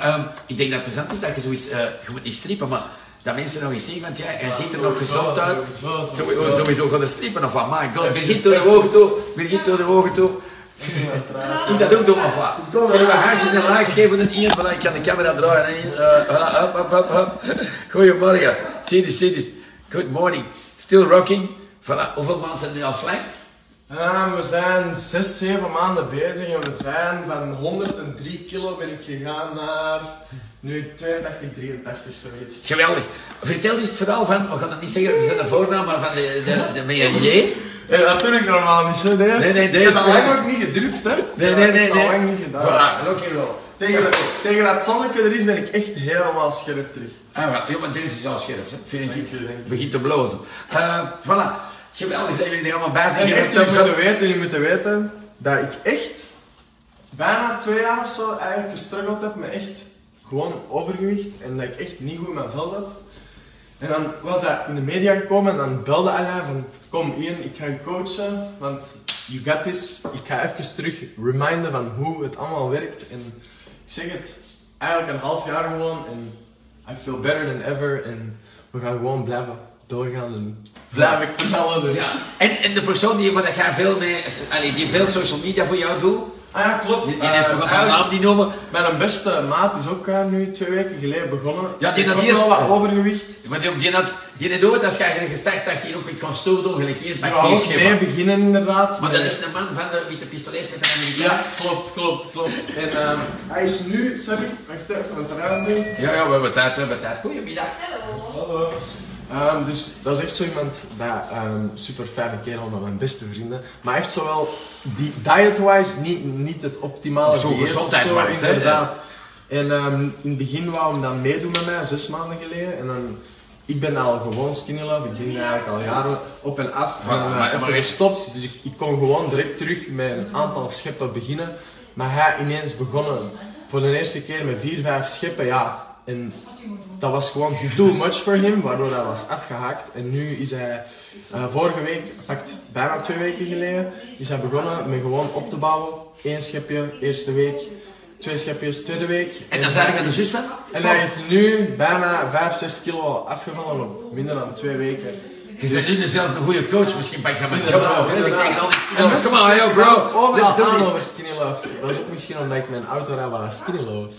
ehm, ik denk dat het plezant is dat je zoiets, eh je moet niet strippen, maar dat mensen nog eens zien, want ja, hij ziet er nog gezond uit. sowieso, Sowieso, sowieso. sowieso gaan strippen of wat, my god, Birgit door de ogen toe, Birgit door de ogen toe. Doe dat ook doen of wat? Zullen we hartjes en likes geven aan iemand? Voilà, ik kan de camera draaien. hè. Eh, voilà, hup, hup, hup, hup. Goedemorgen. Zie dit, zie dit. Good morning. Still rocking. Voilà, hoeveel maanden zijn er nu al slang? Ja, we zijn 6, 7 maanden bezig en we zijn van 103 kilo ben ik gegaan naar nu 82, 83 zoiets. Geweldig. Vertel eens het verhaal van, we gaan het niet zeggen, zijn de voornaam, maar van de, de, de MJ. Ja, dat doe ik normaal niet zo. Deze. Nee, nee, Ik deze heb dat lang ook niet gedrupt, hè? Nee, Ik nee, heb nee, dat nee. lang niet gedaan. Voilà. Tegen, tegen dat zonnetje er is ben ik echt helemaal scherp terug. Ah, ja, maar deze is al scherp, hè. vind ik. Begint te blozen. Eh, voilà. Geweldig dat jullie er allemaal bij zijn. En echt, jullie moeten weten, jullie moeten weten dat ik echt bijna twee jaar of zo eigenlijk gestruggeld heb met echt gewoon overgewicht en dat ik echt niet goed in mijn vel zat. En dan was dat in de media gekomen en dan belde Alain van kom Ian, ik ga je coachen, want you got this. Ik ga even terug reminden van hoe het allemaal werkt. En ik zeg het, eigenlijk een half jaar gewoon en I feel better than ever en we gaan gewoon blijven doorgaan en blijven knallen. Dus. Ja. En, en de persoon die, waar jij veel mee, allee, die veel social media voor jou doet, Ah ja, klopt. die, die heeft Eh, toch wel zijn naam die noemen. Mijn beste maat is ook eh, nu twee weken geleden begonnen. Ja, die Ik had eerst- wel wat overgewicht. Want die, die had, die had ooit, als jij gestart dacht, hij ook, ik kan stoer doen, gelijk hier, Ik pak vier schema. mee beginnen inderdaad. Maar met- dat is de man van de witte met de Amerikaan. Ja, klopt, klopt, klopt. En ehm, hij is nu, sorry, wacht even, een traan doen. Ja, ja, we hebben tijd, we hebben tijd. Goedemiddag. Hallo. Ehm, dus dat is echt zo iemand, dat, ehm, super fijne kerel met mijn beste vrienden. Maar echt zowel die diet-wise niet, niet het optimale Of zo gezondheidswise, Inderdaad. En ehm, in het begin wou hij dan meedoen met mij, zes maanden geleden. En dan, ik ben al gewoon skinny love, ik ben eigenlijk al jaren op en af. En uh, maar- maar- gestopt, dus ik, ik kon gewoon direct terug met een aantal scheppen beginnen. Maar hij ineens begonnen voor de eerste keer met vier, vijf scheppen, ja. En dat was gewoon too much for him, waardoor hij was afgehaakt. En nu is hij, eh, vorige week, pakt bijna twee weken geleden, is hij begonnen met gewoon op te bouwen. Eén schepje, eerste week. Twee schepjes, tweede week. En zei ik aan de zus van? En hij is nu bijna 5, 6 kilo afgevallen op minder dan twee weken. Je bent nu zelf een goede coach, misschien pak je mijn job over. Dus ik tegen al die mensen come on, yo bro, let's do this. over skinny love. Dat is ook misschien omdat ik mijn auto rijd waar skinny love staat.